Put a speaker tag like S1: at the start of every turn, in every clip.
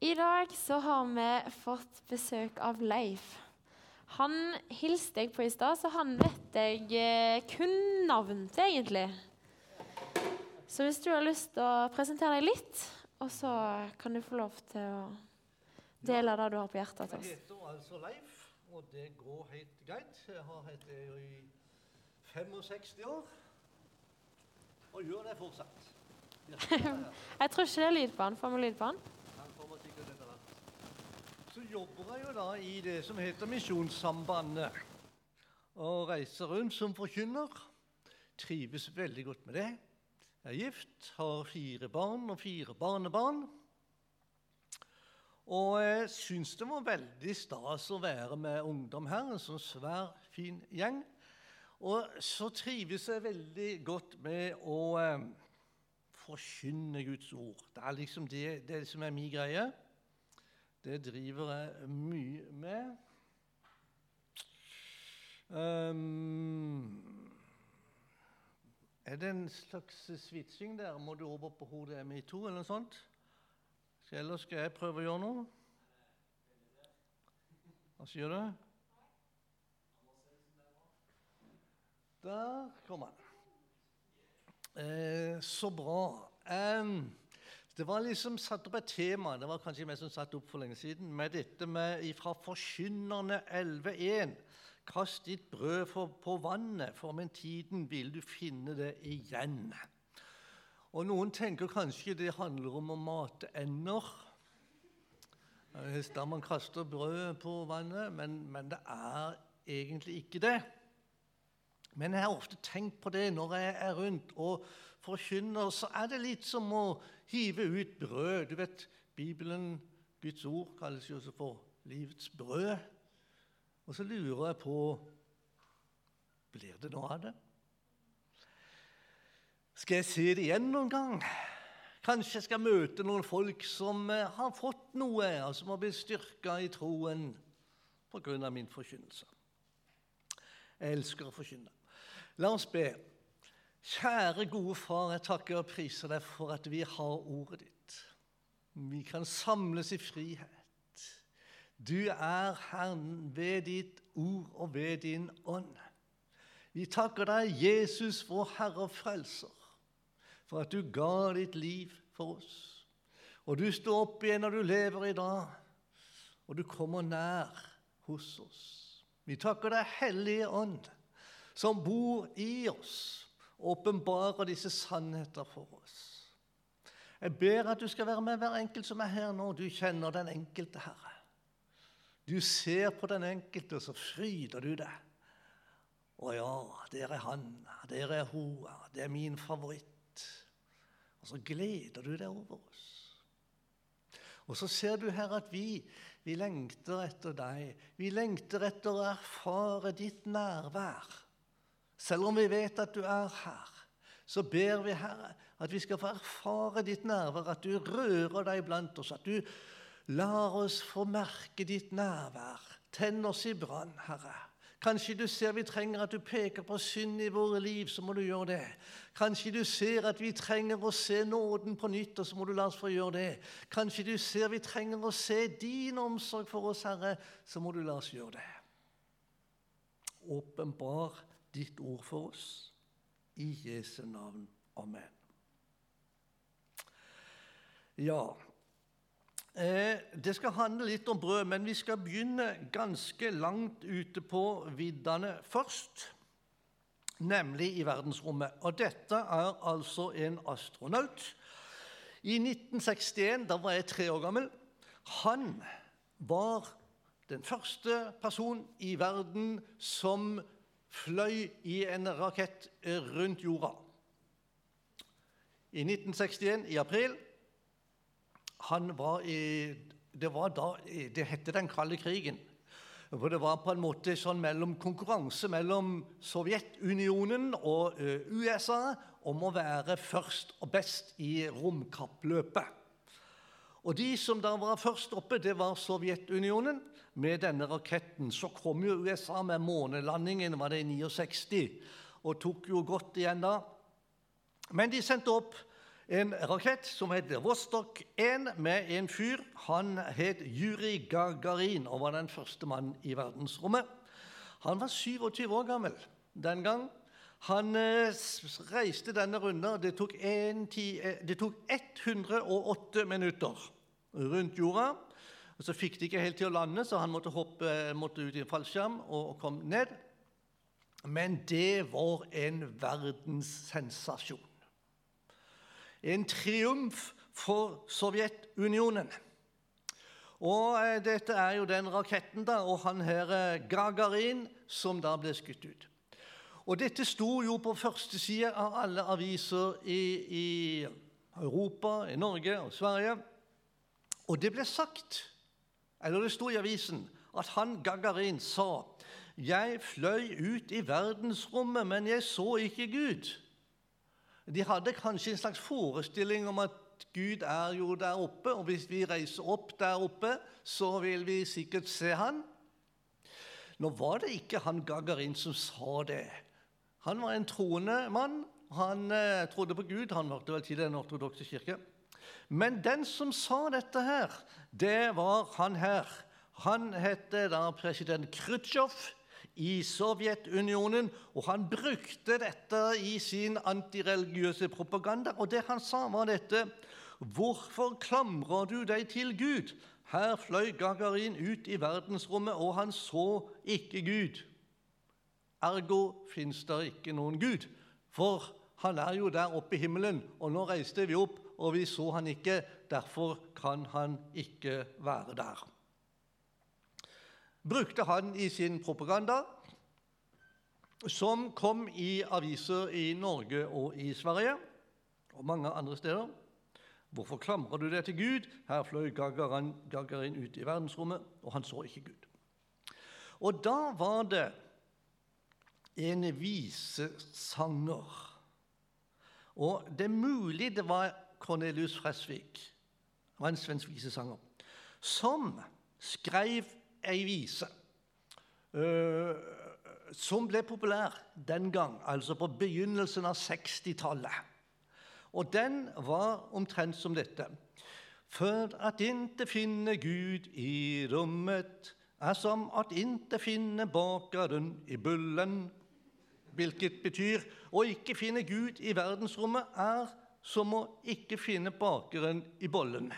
S1: I dag så har vi fått besøk av Leif. Han hilste jeg på i stad, så han vet jeg eh, kun navn til, egentlig. Så hvis du har lyst til å presentere deg litt, og så kan du få lov til å dele det du har på hjertet til oss.
S2: Jeg heter altså Leif, og det går helt greit. Jeg har hett det i 65 år, og gjør det fortsatt.
S1: Jeg tror ikke det er lyd på han. Får vi lyd på han?
S2: han kommer sikkert etter hvert. Så jobber jeg jo da i det som heter Misjonssambandet, og reiser rundt som forkynner. Trives veldig godt med det. Jeg er gift, har fire barn og fire barnebarn. Og jeg syns det var veldig stas å være med ungdom her, en sånn svær, fin gjeng. Og så trives jeg veldig godt med å eh, forkynne Guds ord. Det er liksom det, det som er min greie. Det driver jeg mye med. Um, er det en slags switching der? Må du over på hodet mi 2 eller noe sånt? Eller skal jeg prøve å gjøre noe? Hva sier du? Der kom han. Eh, så bra. Em, det var liksom satt opp et tema, det var kanskje meg som satt opp for lenge siden, med dette med fra Forkynnerne 11.1. Kast ditt brød for, på vannet, for med tiden vil du finne det igjen. Og noen tenker kanskje det handler om å mate ender. Da man kaster brød på vannet, men, men det er egentlig ikke det. Men jeg har ofte tenkt på det når jeg er rundt og forkynner, så er det litt som å hive ut brød. Du vet, Bibelen, Guds ord, kalles jo også for livets brød. Og så lurer jeg på Blir det noe av det? Skal jeg se det igjen noen gang? Kanskje jeg skal møte noen folk som eh, har fått noe, og som har blitt styrka i troen pga. min forkynnelse. Jeg elsker å forkynne. La oss be. Kjære, gode Far, jeg takker og priser deg for at vi har ordet ditt. Vi kan samles i frihet. Du er Herren ved ditt ord og ved din ånd. Vi takker deg, Jesus, vår Herre og Frelser, for at du ga ditt liv for oss. Og du står opp igjen når du lever i dag, og du kommer nær hos oss. Vi takker deg, Hellige Ånd, som bor i oss, åpenbarer disse sannheter for oss. Jeg ber at du skal være med hver enkelt som er her nå. Du kjenner den enkelte, Herre. Du ser på den enkelte, og så fryder du deg. Å ja, der er han, der er hun, det er min favoritt. Og så gleder du deg over oss. Og så ser du her at vi, vi lengter etter deg. Vi lengter etter å erfare ditt nærvær. Selv om vi vet at du er her, så ber vi, Herre, at vi skal få erfare ditt nærvær, at du rører deg blant oss, at du lar oss få merke ditt nærvær. Tenn oss i brann, Herre. Kanskje du ser vi trenger at du peker på synd i våre liv, så må du gjøre det. Kanskje du ser at vi trenger å se nåden på nytt, og så må du la oss få gjøre det. Kanskje du ser vi trenger å se din omsorg for oss, Herre, så må du la oss gjøre det. Åpenbar ditt ord for oss. I Jesu navn. Amen. Ja, Eh, Det skal handle litt om brød, men vi skal begynne ganske langt ute på viddene først. Nemlig i verdensrommet. Og dette er altså en astronaut. I 1961, da var jeg tre år gammel, han var den første person i verden som fløy i en rakett rundt jorda. I 1961, i april han var i, Det var da det hette den kalde krigen. For det var på en måte sånn mellom konkurranse mellom Sovjetunionen og USA om å være først og best i romkappløpet. Og de som da var først oppe, det var Sovjetunionen med denne raketten. Så kom jo USA med månelandingen var det i 69 og tok jo godt igjen da. Men de sendte opp en rakett som het Vostok 1, med en fyr. Han het Juri Gagarin og var den første mannen i verdensrommet. Han var 27 år gammel den gang. Han eh, reiste denne runden. Det tok, en, eh, det tok 108 minutter rundt jorda. Og Så fikk de ikke helt til å lande, så han måtte, hoppe, måtte ut i en fallskjerm og, kom ned. Men det var en verdenssensasjon. En triumf for Sovjetunionen. Og eh, Dette er jo den raketten da, og han her eh, Gagarin som da ble skutt ut. Og Dette sto jo på første side av alle aviser i, i Europa, i Norge og Sverige. Og det ble sagt, eller det sto i avisen, at han Gagarin sa jeg fløy ut i verdensrommet, men jeg så ikke Gud. De hadde kanskje en slags forestilling om at Gud er jo der oppe, og hvis vi reiser opp der oppe, så vil vi sikkert se han. Nå var det ikke han Gagarin som sa det. Han var en troende mann. Han eh, trodde på Gud. Han hørte vel til den ortodokse kirke. Men den som sa dette her, det var han her. Han heter da president Khrusjtsjov i Sovjetunionen, og han brukte dette i sin antireligiøse propaganda. Og det han sa, var dette Hvorfor klamrer du deg til Gud? Her fløy Gagarin ut i verdensrommet, og han så ikke Gud. Ergo fins det ikke noen Gud, for han er jo der oppe i himmelen. Og nå reiste vi opp, og vi så han ikke. Derfor kan han ikke være der brukte han i sin propaganda, som kom i aviser i Norge og i Sverige og mange andre steder. Hvorfor klamrer du deg til Gud? Her fløy Gagarin, Gagarin ut i verdensrommet, og han så ikke Gud. Og da var det en visesanger. Og det er mulig det var Cornelius Fresvik, var en svensk visesanger, som skrev ei vise uh, som ble populær den gang, altså på begynnelsen av 60-tallet. Og den var omtrent som dette. For at inte finne Gud i rommet, er som at inte finne bakeren i bullen. Hvilket betyr å ikke finne Gud i verdensrommet er som å ikke finne bakeren i bollen.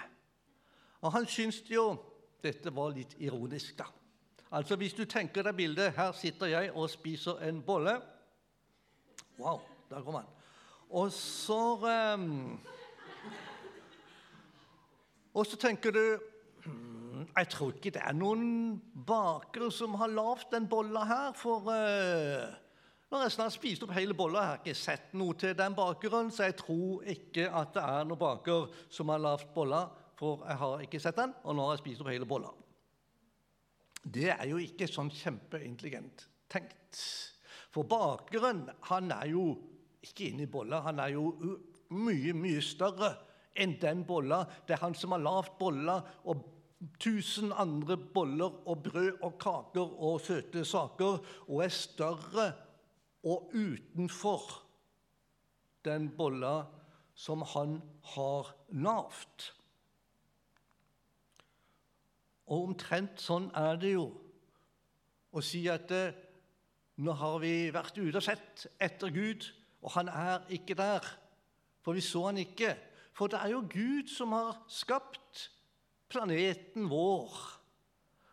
S2: Og han syntes jo dette var litt ironisk, da. Altså, Hvis du tenker deg bildet Her sitter jeg og spiser en bolle. Wow, der kom han. Og så um, Og så tenker du hmm, Jeg tror ikke det er noen bakere som har lagd den bolla her, for uh, når jeg snart spist opp hele bolla, har jeg ikke sett noe til den bakeren, så jeg tror ikke at det er noen baker som har lagd bolla for jeg har ikke sett den, og nå har jeg spist opp hele bolla. Det er jo ikke sånn kjempeintelligent tenkt. For bakeren han er jo ikke inni bolla, han er jo mye, mye større enn den bolla. Det er han som har lagd bolla og tusen andre boller og brød og kaker og søte saker, og er større og utenfor den bolla som han har lavt. Og omtrent sånn er det jo å si at eh, nå har vi vært ute og sett etter Gud, og han er ikke der. For vi så han ikke. For det er jo Gud som har skapt planeten vår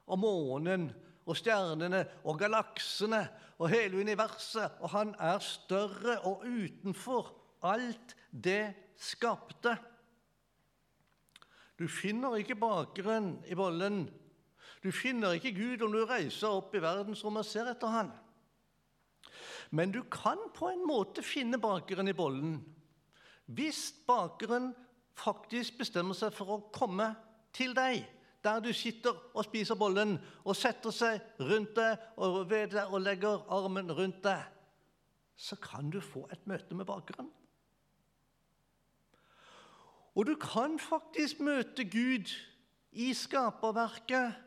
S2: og månen og stjernene og galaksene og hele universet. Og han er større og utenfor alt det skapte. Du finner ikke bakeren i bollen. Du finner ikke Gud om du reiser opp i verdensrommet og ser etter han. Men du kan på en måte finne bakeren i bollen hvis bakeren faktisk bestemmer seg for å komme til deg, der du sitter og spiser bollen, og setter seg rundt deg og ved deg og legger armen rundt deg. Så kan du få et møte med bakeren. Og du kan faktisk møte Gud i skaperverket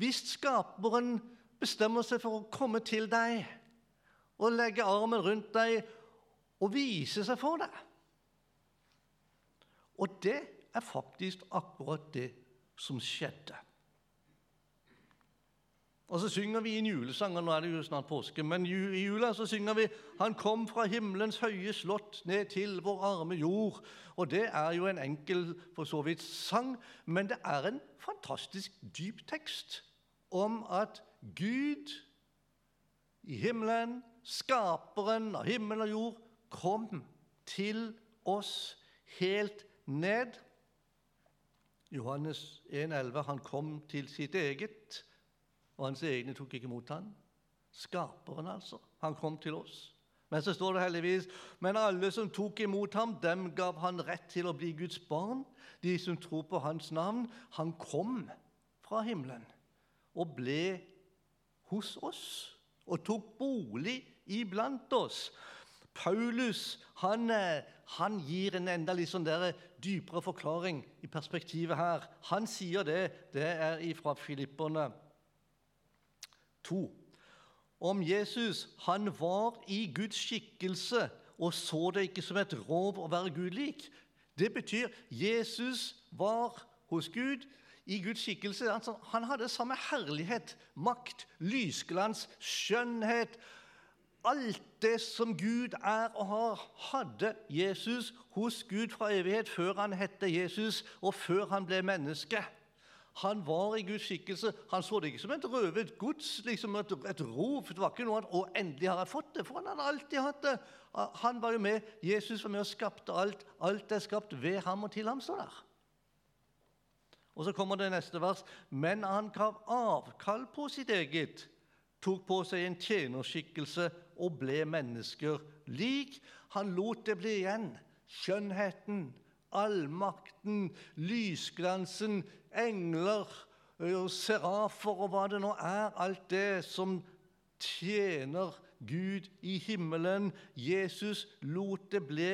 S2: hvis skaperen bestemmer seg for å komme til deg og legge armen rundt deg og vise seg for deg. Og det er faktisk akkurat det som skjedde. Og så synger vi inn julesanger. Nå er det jo snart påske, men i jula så synger vi 'Han kom fra himmelens høye slott ned til vår arme jord'. Og det er jo en enkel for så vidt sang, men det er en fantastisk dyp tekst om at Gud i himmelen, skaperen av himmel og jord, kom til oss helt ned. Johannes 1,11, han kom til sitt eget og hans egne tok ikke imot han. Skaperen, altså. Han kom til oss. Men så står det heldigvis men alle som tok imot ham, dem gav han rett til å bli Guds barn. De som tror på hans navn. Han kom fra himmelen og ble hos oss og tok bolig iblant oss. Paulus han, han gir en enda litt sånn dypere forklaring i perspektivet her. Han sier det. Det er fra Filipperne 2. Om Jesus han var i Guds skikkelse og så det ikke som et rov å være Gud lik. Det betyr Jesus var hos Gud i Guds skikkelse. Altså, han hadde samme herlighet, makt, lysglans, skjønnhet. Alt det som Gud er og har, hadde Jesus hos Gud fra evighet før han hette Jesus, og før han ble menneske. Han var i Guds skikkelse. Han så det ikke som et røvet gods, liksom et, et rov. Det var ikke noe at 'Å, endelig har jeg fått det', for han hadde alltid hatt det. Han var jo med. Jesus var med og skapte alt. Alt er skapt ved ham og til ham, står der. Og så kommer det neste vers. Men han gav avkall på sitt eget, tok på seg en tjenerskikkelse og ble mennesker lik. Han lot det bli igjen. Skjønnheten, allmakten, lysglansen, engler, serafer og hva det nå er. Alt det som tjener Gud i himmelen. Jesus lot det bli,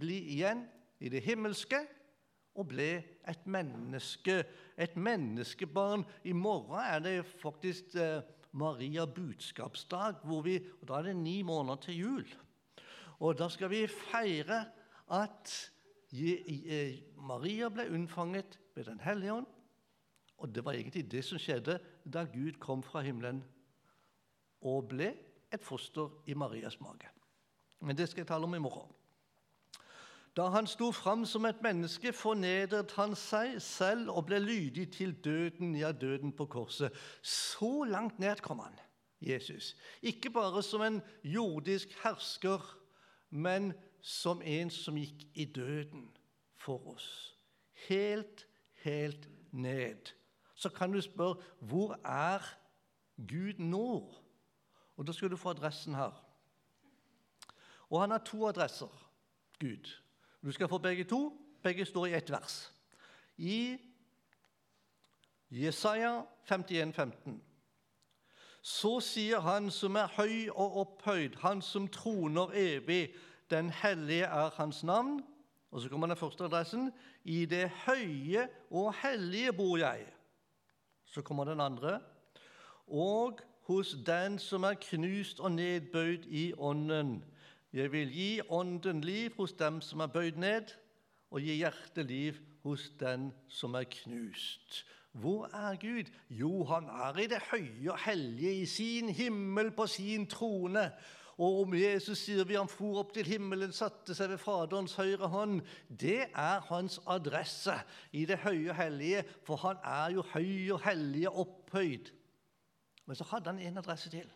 S2: bli igjen i det himmelske og ble et menneske, et menneskebarn. I morgen er det faktisk eh, Maria budskapsdag, hvor vi, og da er det ni måneder til jul. Og da skal vi feire at Maria ble unnfanget ved Den hellige ånd. Og det var egentlig det som skjedde da Gud kom fra himmelen og ble et foster i Marias mage. Men det skal jeg tale om i morgen. Da han sto fram som et menneske, fornedret han seg selv og ble lydig til døden, ja, døden på korset. Så langt ned kom han, Jesus. Ikke bare som en jordisk hersker, men som en som gikk i døden for oss. Helt helt ned. Så kan du spørre hvor er Gud nå? Og Da skal du få adressen her. Og han har to adresser, Gud. Du skal få begge to. Begge står i ett vers. I Jesaja 51, 15. Så sier Han som er høy og opphøyd, Han som troner evig, den hellige er Hans navn. Og så kommer den første adressen. I det høye og hellige bor jeg. Så kommer den andre. Og hos den som er knust og nedbøyd i ånden. Jeg vil gi ånden liv hos dem som er bøyd ned, og gi hjerteliv hos den som er knust. Hvor er Gud? Jo, han er i det høye og hellige, i sin himmel, på sin trone. Og om Jesus sier vi han for opp til himmelen, satte seg ved Faderens høyre hånd. Det er hans adresse i det høye og hellige, for han er jo høy og hellig opphøyd. Men så hadde han en adresse til.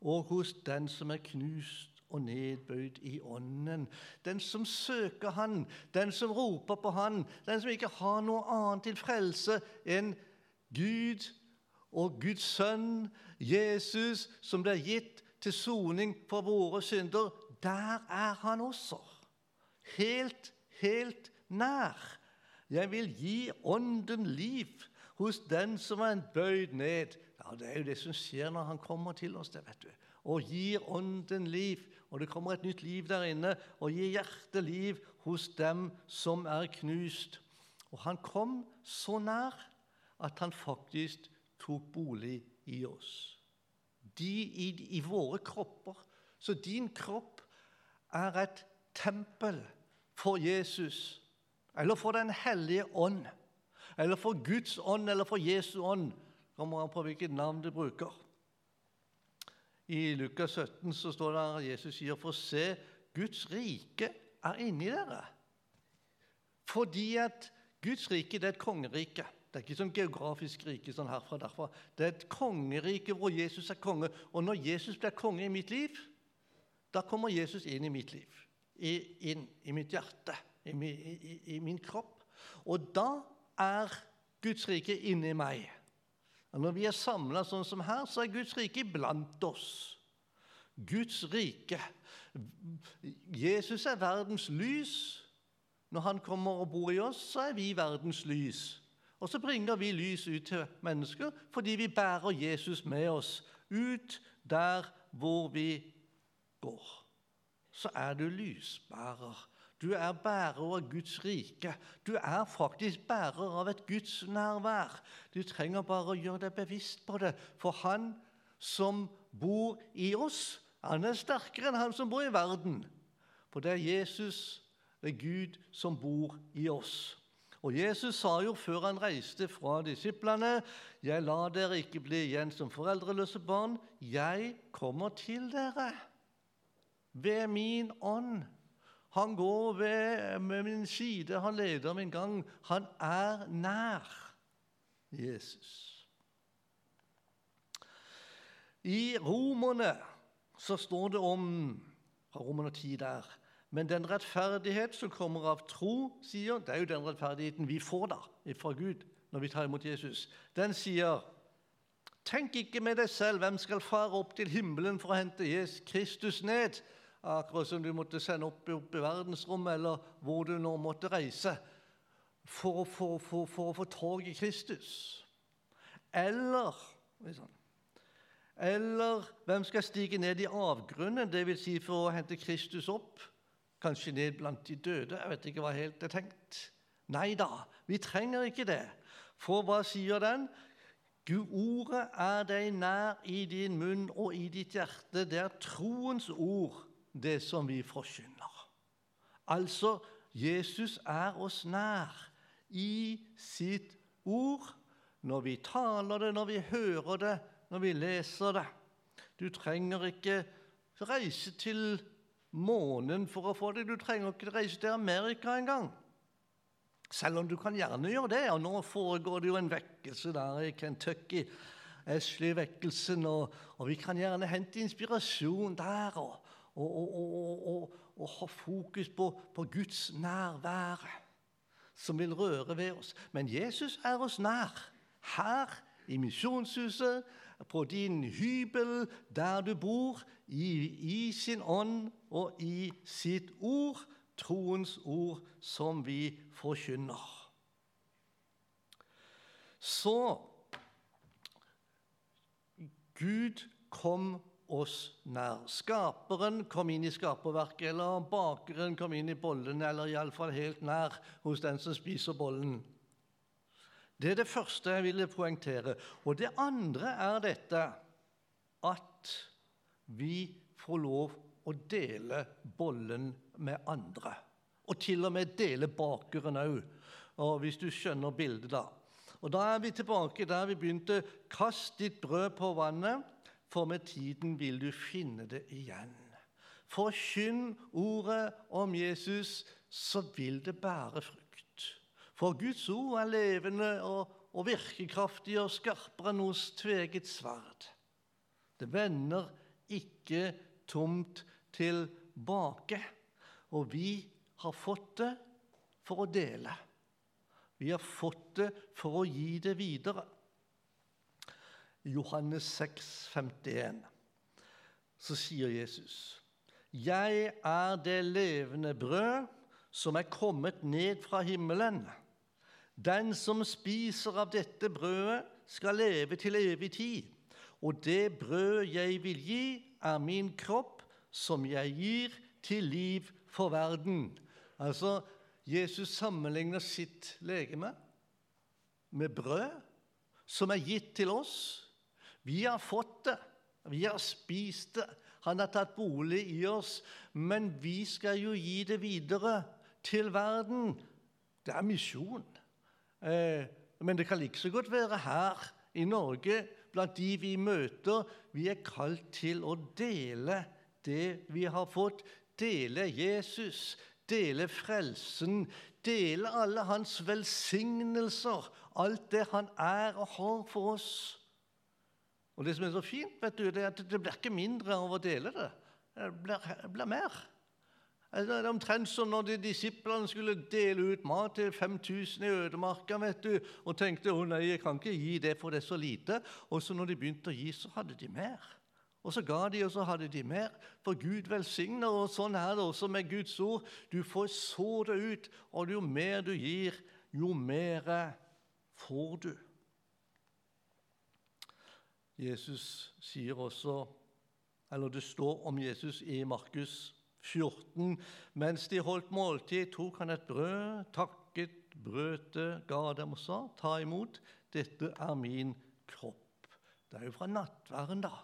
S2: Og hos den som er knust og nedbøyd i ånden. Den som søker Han, den som roper på Han, den som ikke har noe annet til frelse enn Gud og Guds sønn, Jesus, som ble gitt til soning for våre synder, der er han også. Helt, helt nær. Jeg vil gi ånden liv hos den som er bøyd ned. Ja, Det er jo det som skjer når han kommer til oss. det vet du. Og gir ånden liv. Og det kommer et nytt liv der inne. Og gir hjerteliv hos dem som er knust. Og han kom så nær at han faktisk tok bolig i oss de i, i våre kropper. Så din kropp er et tempel for Jesus. eller for Den hellige ånd, eller for Guds ånd, eller for Jesu ånd. Kommer an på hvilket navn du bruker. I Lukas 17 så står det at Jesus sier, 'For se, Guds rike er inni dere'. Fordi at Guds rike det er et kongerike. Det er ikke sånn geografisk rike sånn herfra og derfra. Det er et kongerike hvor Jesus er konge. Og når Jesus blir konge i mitt liv, da kommer Jesus inn i mitt liv, inn i mitt hjerte, i i, i min kropp. Og da er Guds rike inni meg. Og når vi er samla sånn som her, så er Guds rike blant oss. Guds rike. Jesus er verdens lys. Når han kommer og bor i oss, så er vi verdens lys. Og så bringer vi lys ut til mennesker fordi vi bærer Jesus med oss ut der hvor vi går. Så er du lysbærer. Du er bærer av Guds rike. Du er faktisk bærer av et Guds nærvær. Du trenger bare å gjøre deg bevisst på det. For han som bor i oss, han er sterkere enn han som bor i verden. For det er Jesus, det er Gud, som bor i oss. Og Jesus sa jo før han reiste fra disiplene, 'Jeg lar dere ikke bli igjen som foreldreløse barn. Jeg kommer til dere ved min ånd.' Han går ved med min side, han leder min gang. Han er nær Jesus. I Romerne så står det om fra Romerne 10 der men den rettferdighet som kommer av tro, sier, det er jo den rettferdigheten vi får da, fra Gud når vi tar imot Jesus. Den sier Tenk ikke med deg selv hvem skal fare opp til himmelen for å hente Jesus Kristus ned. Akkurat som du måtte sende opp, opp i verdensrommet, eller hvor du nå måtte reise for, å få tak i Kristus. Eller sånn, Eller hvem skal stige ned i avgrunnen, dvs. Si for å hente Kristus opp? Kanskje ned blant de døde? Jeg vet ikke hva helt er tenkt. Nei da, vi trenger ikke det. For hva sier den? Gud, ordet er deg nær i din munn og i ditt hjerte. Det er troens ord det som vi forkynner. Altså, Jesus er oss nær i sitt ord når vi taler det, når vi hører det, når vi leser det. Du trenger ikke reise til månen for å få det. Du trenger ikke reise til Amerika engang. Selv om du kan gjerne gjøre det. Og nå foregår det jo en vekkelse der i Kentucky. Ashley-vekkelsen, og, og, vi kan gjerne hente inspirasjon der. Og, og, og, og, ha fokus på, på, Guds nærvær, som vil røre ved oss. Men Jesus er oss nær. Her i misjonshuset, på din hybel, der du bor, i, i sin ånd og i sitt ord, troens ord, som vi forkynner. Så Gud kom oss nær. Skaperen kom inn i skaperverket, eller bakeren kom inn i bollen, eller iallfall helt nær hos den som spiser bollen. Det er det første jeg ville poengtere. Og det andre er dette at vi får lov å dele bollen med andre. Og til og med dele bakeren òg, hvis du skjønner bildet, da. Og Da er vi tilbake der vi begynte. Kast ditt brød på vannet for med tiden vil du finne det igjen. Forkynn ordet om Jesus, så vil det bære frukt. For Guds ord er levende og, og virkekraftig og skarpere enn hos tveget sverd. Det vender ikke tomt tilbake. Og vi har fått det for å dele. Vi har fått det for å gi det videre. Johannes 6, 51, så sier Jesus, 'Jeg er det levende brød som er kommet ned fra himmelen.' 'Den som spiser av dette brødet, skal leve til evig tid.' 'Og det brød jeg vil gi, er min kropp, som jeg gir til liv for verden.' Altså, Jesus sammenligner sitt legeme med brød som er gitt til oss vi har fått det, vi har spist det, han har tatt bolig i oss, men vi skal jo gi det videre til verden. Det er misjon. Eh, men det kan like så godt være her i Norge, blant de vi møter. Vi er kalt til å dele det vi har fått. Dele Jesus, dele frelsen, dele alle hans velsignelser, alt det han er og har for oss. Og Det som er så fint, vet du, det er at det blir ikke mindre av å dele det. Det blir, det blir mer. Det er omtrent som når de disiplene skulle dele ut mat til 5000 i ødemarka vet du, og tenkte å nei, jeg kan ikke gi det, for det er så lite. Og så når de begynte å gi, så hadde de mer. Og så ga de, og så hadde de mer. For Gud velsigner, og sånn er det også med Guds ord. Du får så det ut, og jo mer du gir, jo mer får du. Jesus sier også, eller Det står om Jesus i Markus 14. Mens de holdt måltid, tok han et brød, takket, brøt det, ga dem og sa, ta imot, dette er min kropp. Det er jo fra nattverden, da,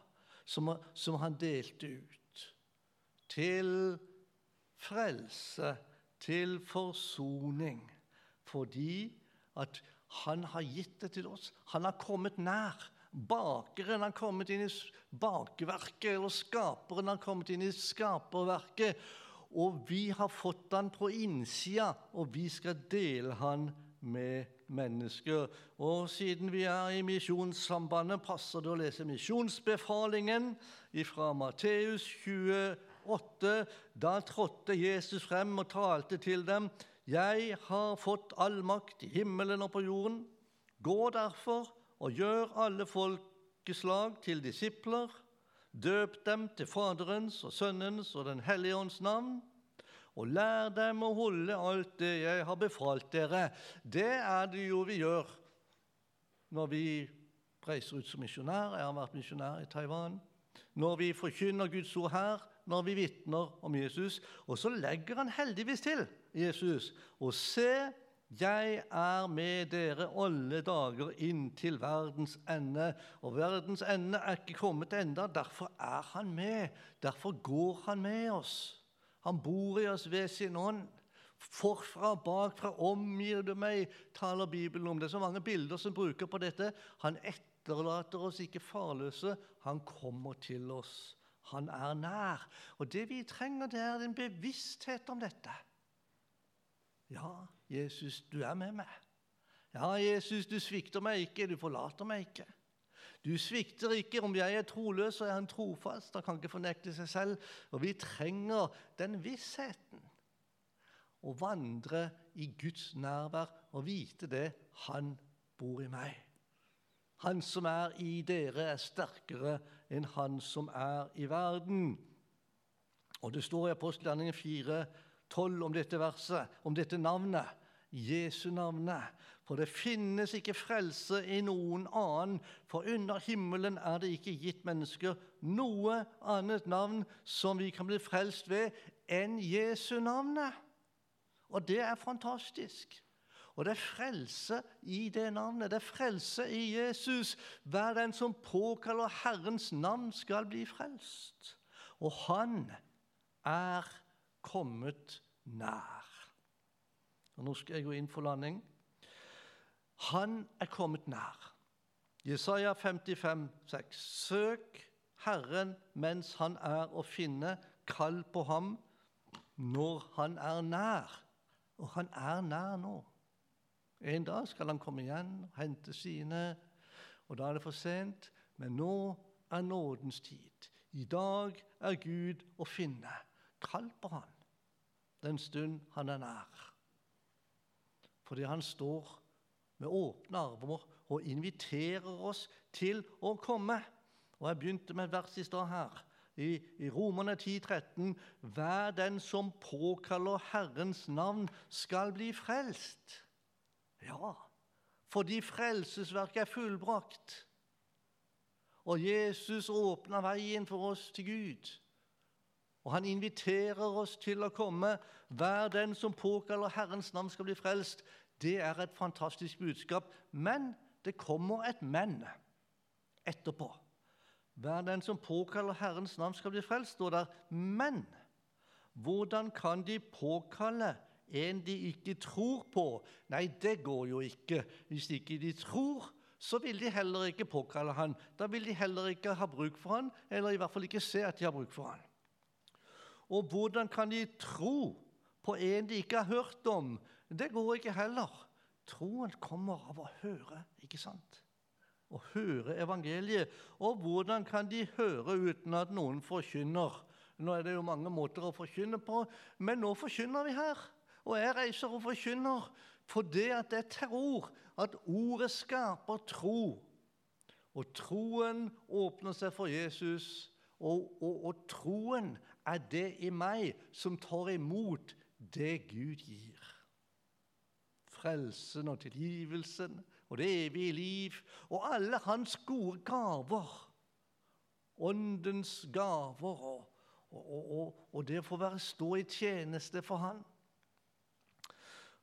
S2: som, som han delte ut. Til frelse, til forsoning. Fordi at han har gitt det til oss. Han har kommet nær. Bakeren har kommet inn i bakverket, eller skaperen har kommet inn i skaperverket. Og vi har fått han på innsida, og vi skal dele han med mennesker. Og siden vi er i Misjonssambandet, passer det å lese misjonsbefalingen fra Matteus 28. Da trådte Jesus frem og talte til dem. Jeg har fått all makt i himmelen og på jorden. Gå derfor og gjør alle folkeslag til disipler. Døp dem til Faderens og Sønnens og Den hellige ånds navn. Og lær dem å holde alt det jeg har befalt dere. Det er det jo vi gjør når vi reiser ut som misjonær. Jeg har vært misjonær i Taiwan. Når vi forkynner Guds ord her, når vi vitner om Jesus. Og så legger han heldigvis til Jesus. Og se, jeg er med dere alle dager inn til verdens ende. Og verdens ende er ikke kommet enda, derfor er han med. Derfor går han med oss. Han bor i oss ved sin ånd. Forfra, bakfra, omgir du meg, taler Bibelen om. Det er så mange bilder som bruker på dette. Han etterlater oss ikke farløse. Han kommer til oss. Han er nær. Og det vi trenger, det er en bevissthet om dette. Ja, Jesus, du er med meg. Ja, Jesus, du svikter meg ikke, du forlater meg ikke. Du svikter ikke. Om jeg er troløs, så er han trofast. Han kan ikke fornekte seg selv. Og vi trenger den vissheten. Å vandre i Guds nærvær og vite det. Han bor i meg. Han som er i dere, er sterkere enn han som er i verden. Og Det står i apostelgjerningen 4, 12 om dette verset, om dette navnet. Jesu navnet. For det finnes ikke frelse i noen annen, for under himmelen er det ikke gitt mennesker noe annet navn som vi kan bli frelst ved, enn Jesu navnet. Og det er fantastisk. Og det er frelse i det navnet. Det er frelse i Jesus. Hver den som påkaller Herrens navn, skal bli frelst. Og han er kommet nær. Og Nå skal jeg gå inn for landing. Han er kommet nær. Jesaja 55, 6. Søk Herren mens han er å finne, kall på ham når han er nær. Og han er nær nå. En dag skal han komme igjen og hente sine, og da er det for sent. Men nå er nådens tid. I dag er Gud å finne. Kall på han den stund han er nær. Fordi han står med åpne armer og inviterer oss til å komme. Og Jeg begynte med et vers i stad her, i, i Romerne 10, 13. Hver den som påkaller Herrens navn, skal bli frelst. Ja, fordi frelsesverket er fullbrakt. Og Jesus åpna veien for oss til Gud. Og han inviterer oss til å komme. Hver den som påkaller Herrens navn, skal bli frelst. Det er et fantastisk budskap. Men det kommer et men etterpå. Hver den som påkaller Herrens navn, skal bli frelst, står der. Men hvordan kan de påkalle en de ikke tror på. Nei, det går jo ikke. Hvis ikke de tror, så vil de heller ikke påkalle han. Da vil de heller ikke ha bruk for han, eller i hvert fall ikke se at de har bruk for han. Og hvordan kan de tro på en de ikke har hørt om? Det går ikke heller. Troen kommer av å høre, ikke sant? Å høre evangeliet. Og hvordan kan de høre uten at noen forkynner? Nå er det jo mange måter å forkynne på, men nå forkynner vi her. Og jeg reiser og forkynner fordi at jeg tror at ordet skaper tro. Og troen åpner seg for Jesus, og, og, og troen er det i meg som tar imot det Gud gir. Frelsen og tilgivelsen og det evige liv og alle hans gode gaver. Åndens gaver og, og, og det å få stå i tjeneste for Han.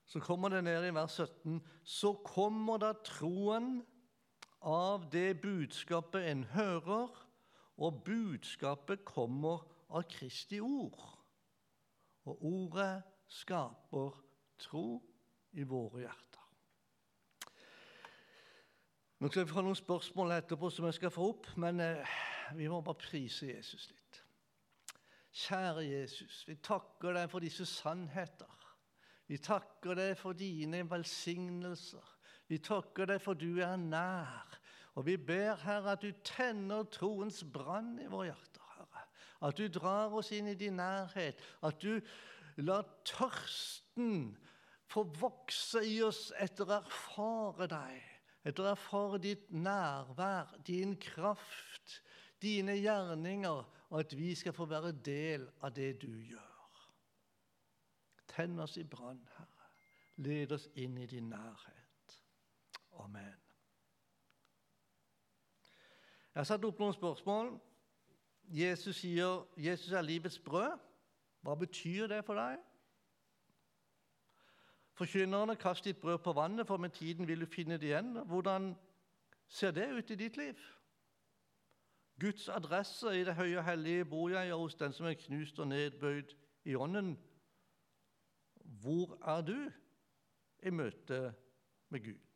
S2: Så kommer det ned i vers 17. Så kommer da troen av det budskapet en hører, og budskapet kommer av Kristi ord. Og ordet skaper tro i våre hjerter. Nå skal vi få noen spørsmål etterpå som jeg skal få opp, men eh, vi må bare prise Jesus litt. Kjære Jesus, vi takker deg for disse sannheter. Vi takker deg for dine velsignelser. Vi takker deg for du er nær. Og vi ber, Herre, at du tenner troens brann i vår hjerter, Herre. At du drar oss inn i din nærhet. At du lar tørsten få vokse i oss etter å erfare deg. Etter å erfare ditt nærvær, din kraft, dine gjerninger, og at vi skal få være del av det du gjør. Tenn oss i brann, Herre. Led oss inn i din nærhet. Amen. Jeg har satt opp noen spørsmål. Jesus sier Jesus er livets brød. Hva betyr det for deg? Forkynnerne, kast ditt brød på vannet, for med tiden vil du finne det igjen. Hvordan ser det ut i ditt liv? Guds adresse i det høye og hellige bor jeg hos den som er knust og nedbøyd i ånden. Hvor er du i møte med Gud?